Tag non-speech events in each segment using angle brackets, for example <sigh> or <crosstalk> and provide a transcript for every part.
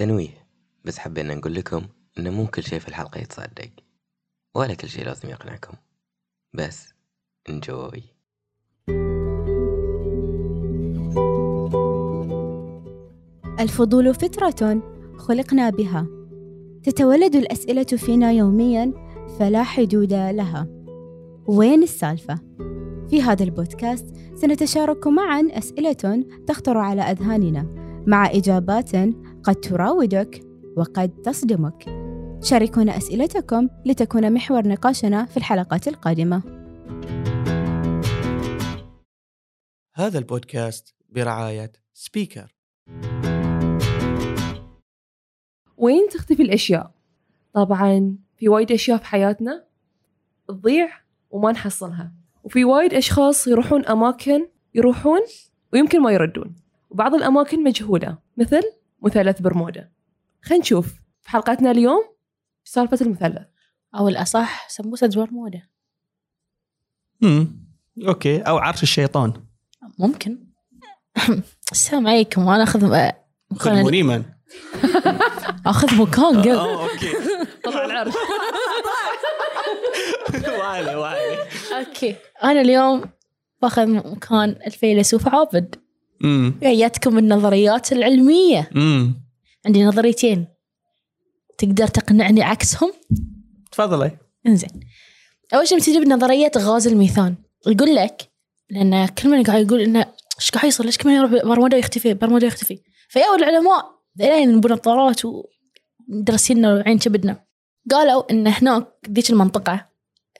تنويه. بس حبينا نقول لكم إن مو كل شيء في الحلقة يتصدق ولا كل شيء لازم يقنعكم. بس انجوي الفضول فطرة خلقنا بها. تتولد الأسئلة فينا يوميا فلا حدود لها. وين السالفة؟ في هذا البودكاست سنتشارك معا أسئلة تخطر على أذهاننا مع إجابات قد تراودك وقد تصدمك. شاركونا أسئلتكم لتكون محور نقاشنا في الحلقات القادمة. هذا البودكاست برعاية سبيكر. وين تختفي الأشياء؟ طبعا في وايد أشياء في حياتنا تضيع وما نحصلها. وفي وايد أشخاص يروحون أماكن يروحون ويمكن ما يردون. وبعض الأماكن مجهولة. مثل مثلث برمودا. خلينا نشوف. في حلقتنا اليوم سالفة المثلث؟ أو الأصح سمبوسة برمودا. امم okay. أو عرش الشيطان. ممكن. <laughs> السلام عليكم. أنا أخذ خذ مكان منيما <laughs> أخذ مكان قبل. آه okay. <laughs> طلع العرش. وعلي وعلي okay. أنا اليوم باخذ مكان الفيلسوف عابد. امم وياكم النظريات العلمية. امم عندي نظريتين. تقدر تقنعني عكسهم؟ تفضلي. إنزين. أول شيء بتجيب نظرية غاز الميثان. يقول لك لأن كل من قاعد يقول إنه إيش قاعد يصير؟ ليش كل من يروح برمودا يختفي؟ برمودا يختفي. فيا العلماء ذيلين بنظارات ودرسينا وعين كبدنا قالوا إن هناك ذيك المنطقة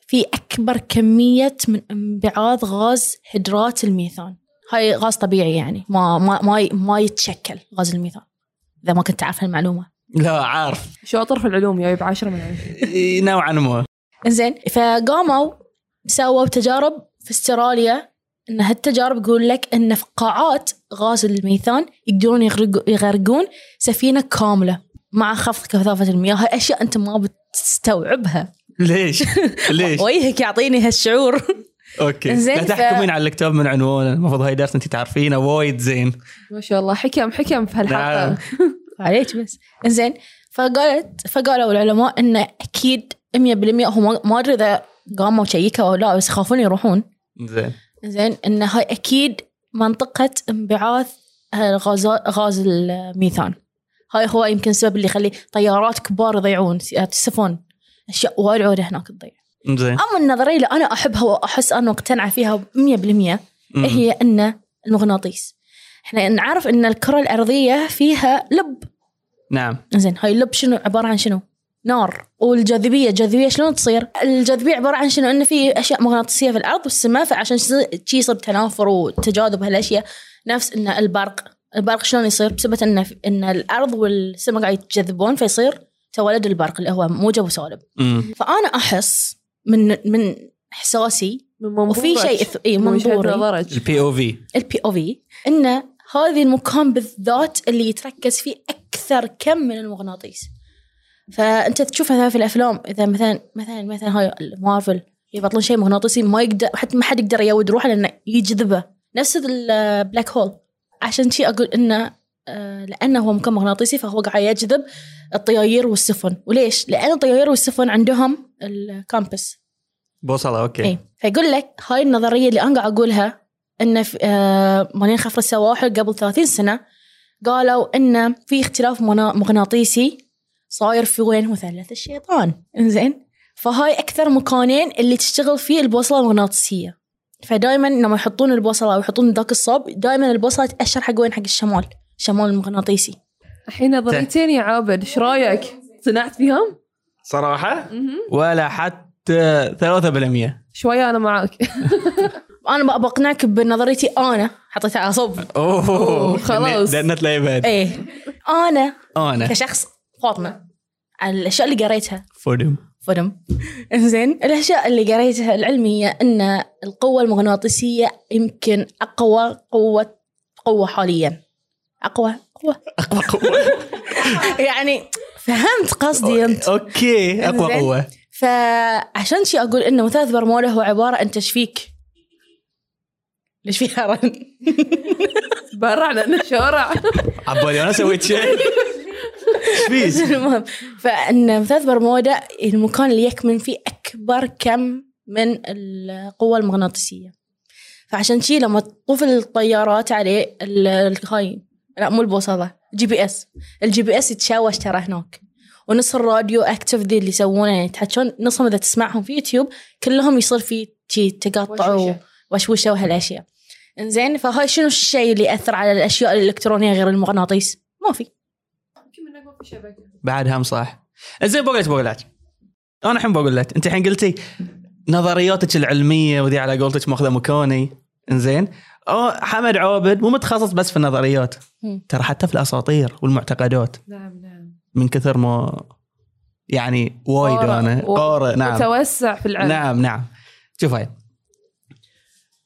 في أكبر كمية من انبعاث غاز هيدرات الميثان. هاي غاز طبيعي يعني. ما ما ما, ما يتشكل غاز الميثان إذا ما كنت عارف المعلومه لا عارف. شاطر في العلوم؟ جايب عشرة من عشرة. نوعا ما. زين فقاموا سووا تجارب في استراليا إن هالتجارب يقول لك إن في قاعات غاز الميثان يقدرون يغرق- يغرقون سفينة كاملة مع خفض كثافة المياه. هاي أشياء أنت ما بتستوعبها. ليش؟ <laughs> ليش؟ وجهك يعطيني هالشعور. okay. زين، لا ف- تحكمين على الكتاب من عنوانه المفروض هاي درس أنت تعرفينه. وايد زين. ما شاء الله. حكم حكم في هالحلقة. نعم. <laughs> عليك بس. زين فقالت فقالوا العلماء إن أكيد 100% هم ما- أدري إذا قاموا شيكوا أو لا بس يخافون يروحون. زين زين إن هاي أكيد منطقة انبعاث غاز غاز الميثان. هاي هو يمكن السبب اللي يخلي طيارات كبار يضيعون السفن أشياء وايد عودة هناك تضيع. زين. أما النظرية اللي أنا أحبها وأحس أنا مقتنعة فيها 100% مم. هي إن المغناطيس. إحنا نعرف إن الكرة الأرضية فيها لب. نعم. زين هاي اللب شنو؟ عبارة عن شنو؟ نار. والجاذبية الجاذبية شلون تصير؟ الجاذبية عبارة عن شنو؟ انه في أشياء مغناطيسية في الأرض والسماء فعشان شي يصير تنافر وتجاذب هالاشياء نفس إن البرق البرق شلون يصير؟ بسبب إن إن الأرض والسماء قاعد يتجذبون فيصير تولد البرق اللي هو موجب وسالب. فأنا أحس من من إحساسي من منظورك. وفي شيء إث- وجهة منظوري. نظرك. البي أو في البي أو في إن هذه المكان بالذات اللي يتركز فيه أكثر كم من المغناطيس. فأنت تشوفها في الأفلام إذا مثلا مثلا مثلا هاي مارفل يبطلون شيء مغناطيسي ما يقدر حتى ما حد يقدر يود روحه لأنه يجذبه. نفس ال black hole عشان شي أقول انه آه، لأنه هو مكان مغناطيسي فهو قاعد يجذب الطياير والسفن. وليش؟ لأن الطياير والسفن عندهم ال compass بوصله okay. اي فيقول لك هاي النظرية اللي أنا قاعد أقولها إن في آه مالين خفر السواحل قبل 30 سنة قالوا إن في اختلاف مغناطيسي صاير في وين؟ مثلث الشيطان. إنزين؟ فهاي أكثر مكانين اللي تشتغل فيه البوصلة المغناطيسية. فدائما لما يحطون البوصلة أو يحطون ذاك الصوب دائما البوصلة تاشر حق وين؟ حق الشمال. الشمال المغناطيسي. الحين نظريتين يا عابد إيش رأيك؟ اقتنعت فيهم؟ صراحة؟ مهم. ولا حتى 3% شوية أنا معاك. <laughs> أنا بقى بقنعك بنظريتي أنا حطيتها على صوب. أوه. خلاص. إيه. أنا أنا. كشخص فاطمة على الأشياء اللي قريتها. فودم. فدم إنزين الأشياء اللي قريتها العلميه إن القوة المغناطيسية يمكن أقوى قوة قوة حاليا. أقوى. قوة. <laughs> يعني فهمت قصدي انت أوكي. أقوى. قوة. فعشان شي أقول إنه مثلث برمودا هو عبارة عن تشفيك ليش فيها رن؟ <laughs> برع لأنه شارع. عبالي أنا سويت شيء. فيك؟ <laughs> المهم فإن مثلث برمودا المكان اللي يكمن فيه أكبر كم من القوة المغناطيسية. فعشان شي لما تطوف الطيارات عليه هاي لا مو البوصلة GPS. ال GPS يتشاوش ترى هناك. ونص ال radioactive ذي اللي يسوونه يعني يتحكون نصهم إذا تسمعهم في يوتيوب كلهم يصير في شي تقطع وشوشة. وشوشة وهالأشياء. إنزين فهاي شنو الشيء اللي يأثر على الأشياء الإلكترونية غير المغناطيس؟ ما في. يمكن منك ما في شبكه بعد هم صح. زين بقول لك بقول لك أنا الحين بقول لك أنت الحين قلتي نظرياتك العلمية وذي على قولتك ماخذة مكاني إنزين أو حمد عابد مو متخصص بس في النظريات. ترى حتى في الأساطير والمعتقدات. نعم نعم. من كثر ما يعني وايد أنا. قارئ نعم. متوسع في العلم. نعم نعم. شوف هاي.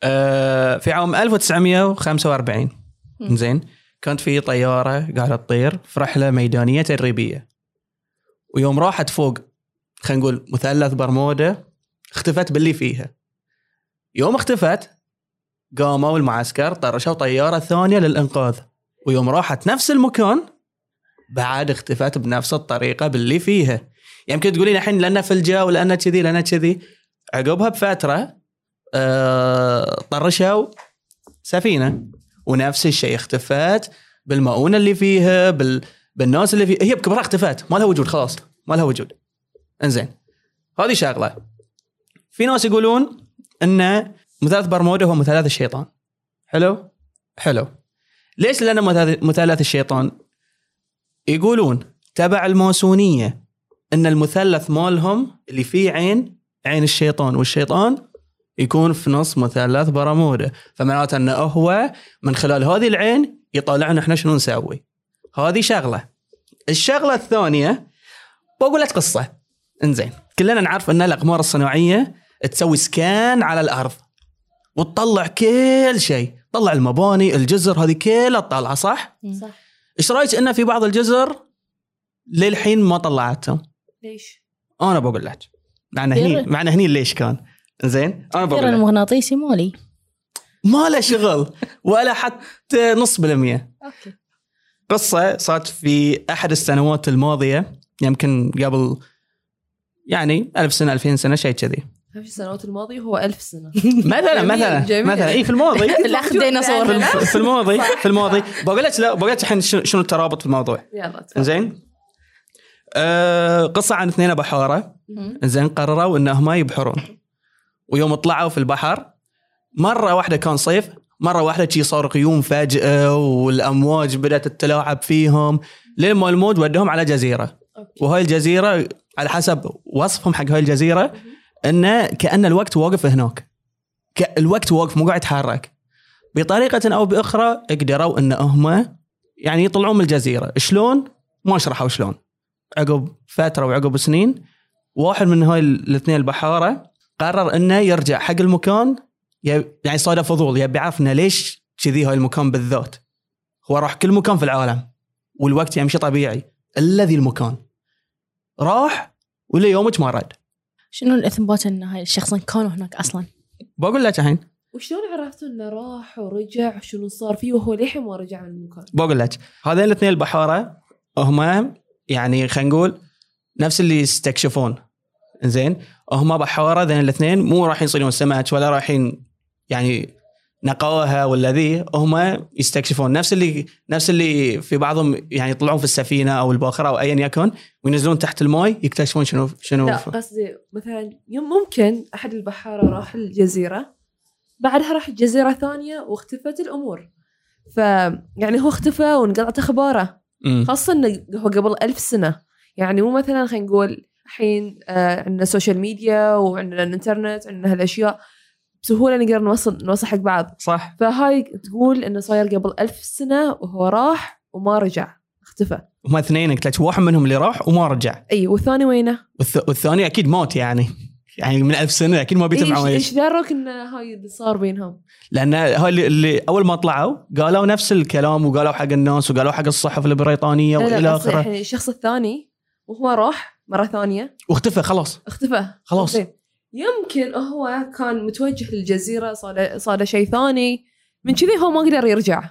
آه في عام 1945 مم. زين. كانت في طيارة قاعدة تطير في رحلة ميدانية تدريبية. ويوم راحت فوق خلينا نقول مثلث برمودا اختفت باللي فيها. يوم اختفت قاموا المعسكر طرشوا طيارة ثانية للإنقاذ. ويوم راحت نفس المكان بعد اختفت بنفس الطريقة باللي فيها. يمكن تقولين الحين لأنه فلجه ولأنه كذي لأنه كذي. عقبها بفترة آه طرشوا سفينة. ونفس الشيء اختفت بالمؤونة اللي فيها بال... بالناس اللي فيها هي بكبرها اختفت. ما لها وجود خلاص ما لها وجود. إنزين هذه شغلة. في ناس يقولون إن مثلث برمودا هو مثلث الشيطان. حلو؟ حلو. ليش؟ مثلث- مثلث الشيطان يقولون تبع الماسونيه إن المثلث مالهم اللي فيه عين عين الشيطان والشيطان يكون في نص مثلث برمودا. فمعناته انه هو من خلال هذه العين يطالعنا إحنا شنو نسوي؟ هذه شغلة. الشغلة الثانية بقول لك قصة. إنزين كلنا نعرف إن الأقمار الصناعية تسوي سكان على الأرض. وتطلع كل شيء. طلع المباني الجزر هذه كلها طالعه صح؟ صح. إيش رأيك إن في بعض الجزر للحين ما طلعتهم؟ ليش؟ أنا بقول لك. معنا هني معنا هني ليش كان؟ زين أنا بقول لك. المغناطيسي مالي. ما له شغل ولا حتى نص بالمية. أوكي. قصة صارت في أحد السنوات الماضية يمكن قبل يعني ألف سنة ألفين سنة شيء كذي. خمس السنوات الماضية هو ألف سنة. مثلا <laughs> مثلا جميل. مثلا. اي في الماضي. <laughs> الاخ ديناصور. في الماضي <laughs> في الماضي. بقول لك لا بقول لك الحين شنو شنو الترابط في الموضوع؟ يلا تفضل. زين آه قصة عن اثنين بحارة. زين قرروا انهم يبحرون. ويوم طلعوا في البحر مرة واحدة كان صيف مرة واحدة شي صار غيوم فجأة والأمواج بدأت تتلاعب فيهم. لين ما الموج ودهم على أوكي. وهاي الجزيرة على حسب وصفهم حق هاي الجزيرة أنه كأن الوقت واقف هناك. الوقت واقف مو قاعد يتحرك. بطريقة أو بأخرى قدروا أن هم يعني يطلعون من الجزيرة. شلون؟ ما شرحوا شلون. عقب فترة وعقب سنين واحد من هاي الاثنين البحارة قرر أنه يرجع حق المكان يعني صار فضول يبي يعرف انه ليش كذي هاي المكان بالذات. هو راح كل مكان في العالم والوقت يمشي طبيعي. إلا ذي المكان. راح وليومك ما رد. شنو الإثبات إن هاي الشخصين كانوا هناك أصلا؟ بقول لك الحين وشلون عرفتوا إنه راح ورجع وشنو صار فيه وهو للحين ما رجع من المكان؟ بقول لك هذين الاثنين البحارة هم يعني خلينا نقول نفس اللي يستكشفون زين هم بحارة ذين الاثنين مو رايحين يصيدون سمك ولا رايحين يعني نقاوها ولا ذي هم يستكشفون. نفس اللي نفس اللي في بعضهم يعني يطلعون في السفينة أو الباخرة أو ايا يكن وينزلون تحت الماي يكتشفون شنو شنو لا قصدي مثلا يوم ممكن أحد البحارة راح الجزيرة بعدها راح جزيره ثانية واختفت الأمور. ف يعني هو اختفى وانقطعت أخباره. خاصة إنه هو قبل ألف سنة. يعني مو مثلا خلينا نقول الحين آه عندنا ال social media وعندنا الإنترنت عندنا هالأشياء. بسهولة نقدر نوصل نوصل حق بعض. صح. فهاي تقول إنه صاير قبل ألف سنة وهو راح وما رجع. اختفى. هم اثنين قلت لك واحد منهم اللي راح وما رجع. إي والثاني وينه؟ والث... والثاني أكيد موت يعني. يعني من ألف سنة أكيد ما بيتم إيش معه إيش دراك إن هاي اللي صار بينهم؟ لأن هاي اللي, اللي أول ما طلعوا قالوا نفس الكلام وقالوا حق الناس وقالوا حق الصحف البريطانية وإلى آخره. يعني الشخص الثاني وهو راح مرة ثانية. واختفى خلاص. اختفى. خلاص. زين. يمكن هو كان متوجه للجزيرة صار صار شيء ثاني. من كذي هو ما قدر يرجع.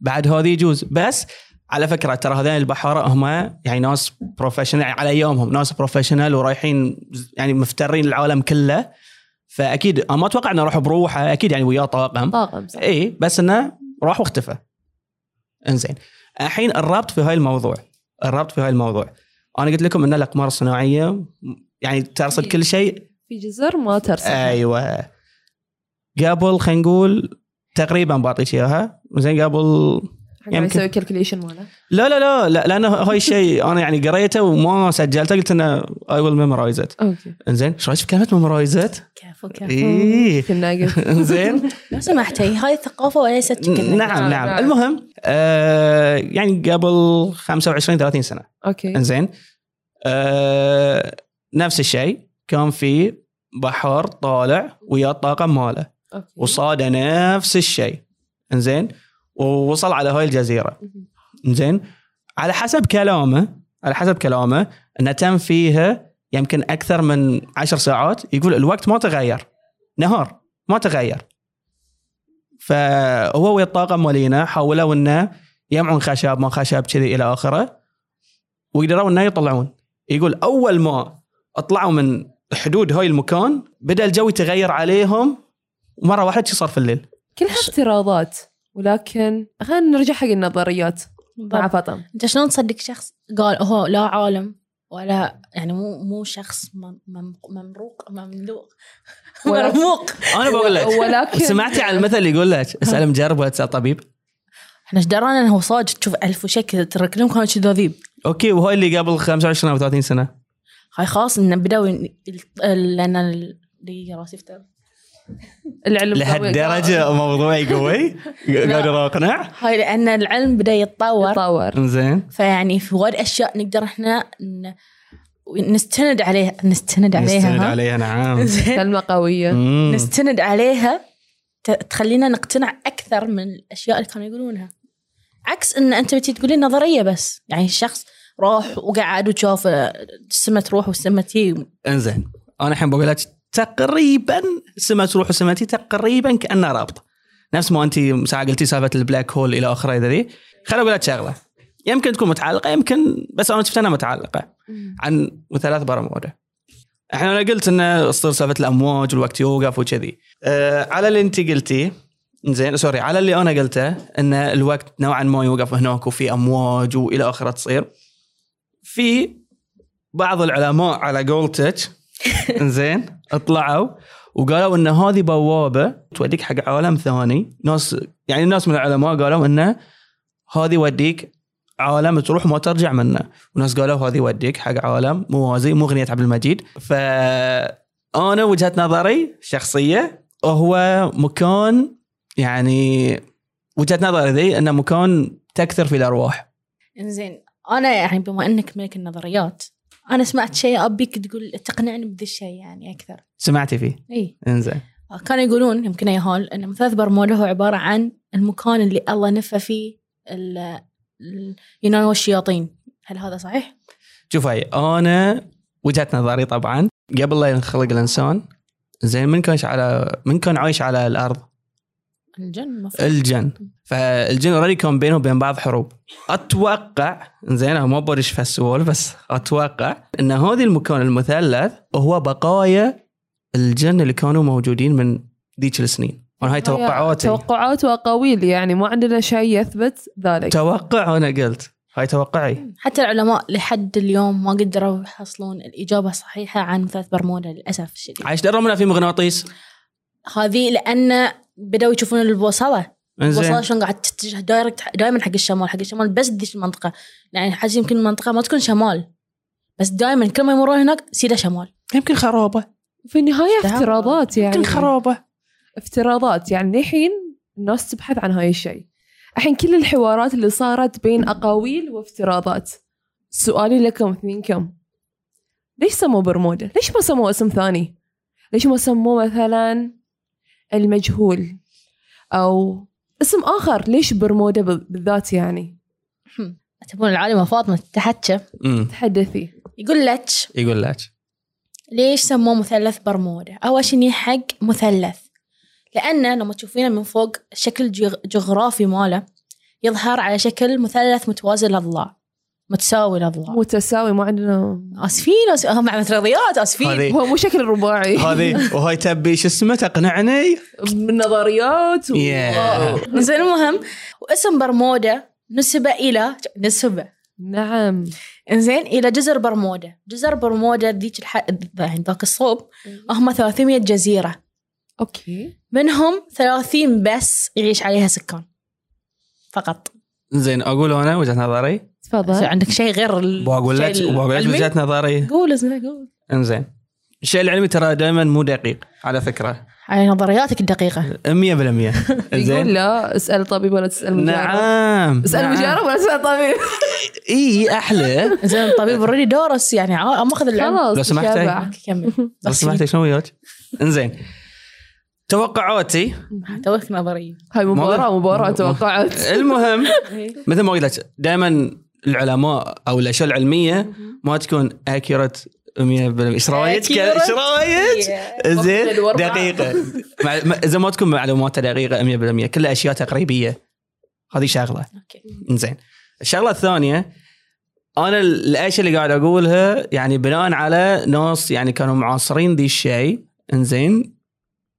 بعد هذه يجوز. بس على فكرة ترى هذين البحاره هم يعني ناس professional يعني على ايامهم ناس professional ورايحين يعني مفترين العالم كله. فأكيد أنا ما أتوقع إنه راح بروحه أكيد يعني وياه طاقم. طاقم صح. اي بس إنه راح واختفى. إنزين. الحين الربط في هاي الموضوع الربط في هاي الموضوع. أنا قلت لكم ان الأقمار الصناعية يعني ترصد كل شيء في جزر ما ترسل أيوه. قبل خلينا نقول تقريبا بعطيك إياها. زين قبل يمكن يمكن. يسوي calculation ماله. لا لا لا لا لأنه هاي الشيء أنا يعني قريته وما سجلته قلت إنه I will memorize it okay. إنزين إيش رايك في كلمة memorize it؟ كفو كفو كنا قلت. إنزين. <laughs> لو سمحتي هاي ثقافة وليست نعم نعم، نعم نعم. المهم آه يعني قبل 25 30 سنة. أوكي. إنزين. آه نفس الشيء. كان في بحر طالع ويا الطاقم ماله. وصاد نفس الشيء. إنزين؟ ووصل على هاي الجزيرة. زين على حسب كلامه على حسب كلامه إنه تم فيها يمكن أكثر من عشر ساعات يقول الوقت ما تغير. نهار ما تغير. فهو ويا الطاقم مالينا حاولوا إنه يجمعون خشب ما خشب كذي إلى آخره. وقدروا إنه يطلعون. يقول أول ما أطلعوا من حدود هاي المكان بدأ الجو يتغير عليهم ومرة واحدة شي صار في الليل. كلها افتراضات ولكن خلينا نرجع حق النظريات. مع. فاطمة. أنت شلون تصدق شخص قال هو لا عالم ولا يعني مو مو شخص مم- مم- ممروق مملوق <laughs> مرموق أنا بقول لك ولكن سمعتي على المثل اللي يقول لك اسأل مجرب ولا تسال طبيب. إحنا إيش درانا إنه هو صاج تشوف ألف وشكل ترى كلهم كانوا كذاذيب okay وهاي اللي قبل 25 أو 30 سنة. هاي خلاص انه بدأوا ال- دقيقة راسي افتر العلم لهالدرجة موضوعي قوي قادر أقنع؟ هاي لأن العلم بدأ يتطور. يتطور. زين فيعني في وايد أشياء نقدر إحنا ن- نستند عليها نستند عليها نستند ها؟ عليها نعم. <laughs> قوية. مم. نستند عليها ت- تخلينا نقتنع أكثر من الأشياء اللي كانوا يقولونها. عكس إن أنت بتي تقولي نظرية بس. يعني الشخص راح وقعد وشاف السما تروح والسما تي انزين أنا الحين بقول لك تقريبا سما تروح وسما تي تقريبا كأنها رابطة. نفس ما أنت ساعه قلتي سالفة ال black hole إلى آخره إذا ذي. خليني أقول لك شغلة. يمكن تكون متعلقة يمكن بس أنا شفت إنها متعلقة. عن مثلث برمودا إحنا أنا قلت إنه تصير سالفة الأمواج والوقت يوقف وكذي. أه على اللي أنت قلتيه زين سوري على اللي أنا قلته إن الوقت نوعا ما يوقف هناك وفي أمواج وإلى آخره تصير. في بعض العلماء على قولتك <laughs> زين طلعوا وقالوا إن هذه بوابة توديك حق عالم ثاني. ناس يعني الناس من العلماء قالوا انه هذه يوديك عالم تروح ما ترجع منه. وناس قالوا هذه يوديك حق عالم موازي مو أغنية عبد المجيد. فانا وجهة نظري شخصية هو مكان يعني وجهة نظري ذي إنه مكان تكثر في الأرواح. إنزين أنا يعني بما إنك ملك النظريات أنا سمعت شيء أبيك تقول تقنعني بذا الشيء يعني أكثر. سمعتي فيه؟ إي. إنزين. كانوا يقولون يمكن يا هول إن مثلث برمودا هو عبارة عن المكان اللي الله نفى فيه ال- الينون والشياطين هل هذا صحيح؟ شوف هاي أنا وجهة نظري طبعا قبل لا ينخلق الإنسان زين من كان على من كان عايش على الأرض؟ الجن المفروض الجن. فالجن already كان بينهم وبين بعض حروب. أتوقع زين ما بدش في السوالف بس أتوقع إن هذا المكان المثلث هو بقايا الجن اللي كانوا موجودين من ذيك السنين. أنا هاي توقعاتي. توقعات وأقاويل يعني ما عندنا شيء يثبت ذلك. توقع أنا قلت. هاي توقعي. حتى العلماء لحد اليوم ما قدروا يحصلون الإجابة الصحيحة عن مثلث برمودا للأسف الشديد. عايش دروا منها في مغناطيس. هذه لأن بدأوا يشوفون البوصلة. البوصلة شلون قاعد تتجه دايركت دائما حق الشمال حق الشمال بس ذيك المنطقة. يعني حاجة يمكن المنطقة ما تكون شمال بس دائما كل ما يمرون هناك سيدة شمال. يمكن خرابه في النهاية. افتراضات يعني. يمكن خرابه افتراضات. يعني الحين الناس تبحث عن هاي الشيء. الحين كل الحوارات اللي صارت بين أقاويل وافتراضات. سؤالي لكم اثنينكم ليش سموه برمودا؟ ليش ما سموه اسم ثاني؟ ليش ما سموه مثلا المجهول أو اسم آخر. ليش برمودا بال- بالذات يعني؟ تبون العالمه فاطمه تتحكى امم تحدثي. يقول لك. يقول لك. ليش سموه مثلث برمودا؟ أول شيء حق مثلث. لأن لما تشوفينه من فوق الشكل الجغ- الجغرافي ماله يظهر على شكل مثلث متوازي الأضلاع متساوي الأضلاع. متساوي ما عندنا آسفين هم مع رياضيات آسفين. هذه هو مو شكل رباعي. هذه وهاي تبي شو اسمه تقنعني؟ من نظريات. و... Yeah. زين المهم واسم برمودا نسب إلى نسب. نعم. إنزين إلى جزر برمودا. جزر برمودا ذيك الح... يعني ذاك الصوب هم 300 جزيرة. أوكي. منهم 30 بس يعيش عليها سكان. فقط. زين أقول أنا وجهة نظري. تفضل. عندك شيء غير واقول لك الشيء واقول لك العلمي؟ وجهة نظري. قول زين قول. إنزين. الشيء العلمي ترى دائما مو دقيق على فكرة. على نظرياتك الدقيقة. 100% <laughs> يقول زين لا اسأل طبيب ولا تسأل مجرب نعم. اسأل نعم. مجرب ولا تسأل طبيب. <laughs> إي أحلى. زين الطبيب already دارس يعني ماخذ العلم. خلاص لو سمحتي. okay كمل. لو سمحتي شنو وياك؟ إنزين. توقعاتي. توك نظريه هاي مباراة مباراة توقعات. المهم <laughs> مثل ما قلت لك دائما العلماء أو الأشياء العلمية ما تكون accurate 100% إيش رايك؟ إيش رايك؟ زين. دقيقة. إذا ما تكون معلومات دقيقة 100% كلها أشياء تقريبية. هذه شغلة. okay. زين الشغلة الثانية أنا الأشياء اللي قاعد أقولها يعني بناء على ناس يعني كانوا معاصرين ذي الشيء إنزين.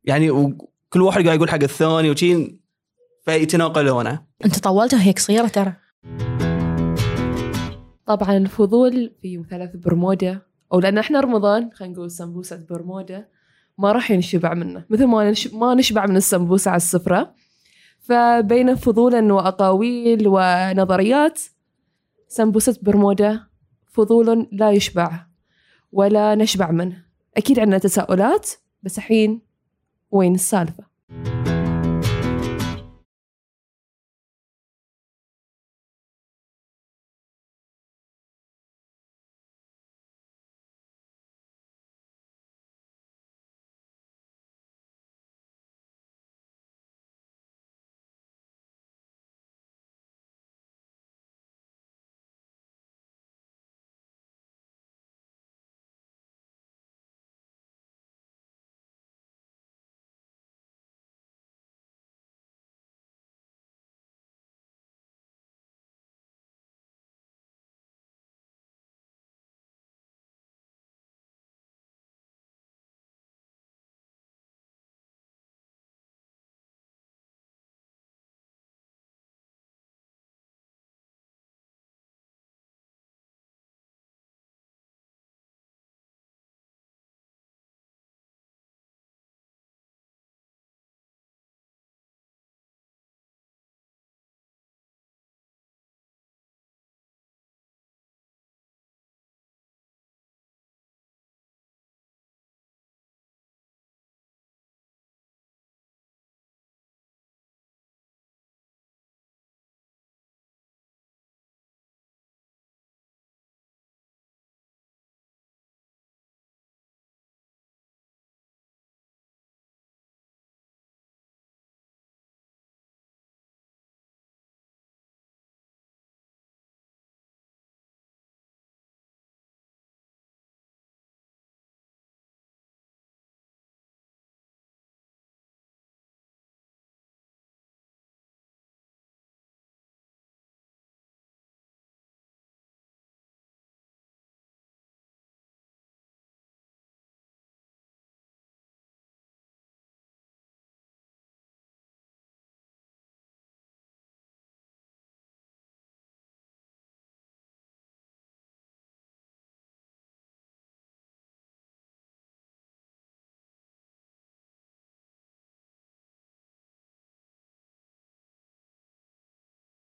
يعني وكل واحد قاعد يقول حق الثاني وشي فيتناقلونه. أنت طولت وهي قصيره ترى. طبعا الفضول في مثلث برمودا أو لأن إحنا رمضان خلينا نقول سمبوسة برمودا ما راح ينشبع منه. مثل ما. ما نشبع من السمبوسة على السفرة. فبين فضولا واقاويل ونظريات سمبوسة برمودا فضول لا يشبع ولا نشبع منه. أكيد عندنا تساؤلات بس الحين وين السالفة؟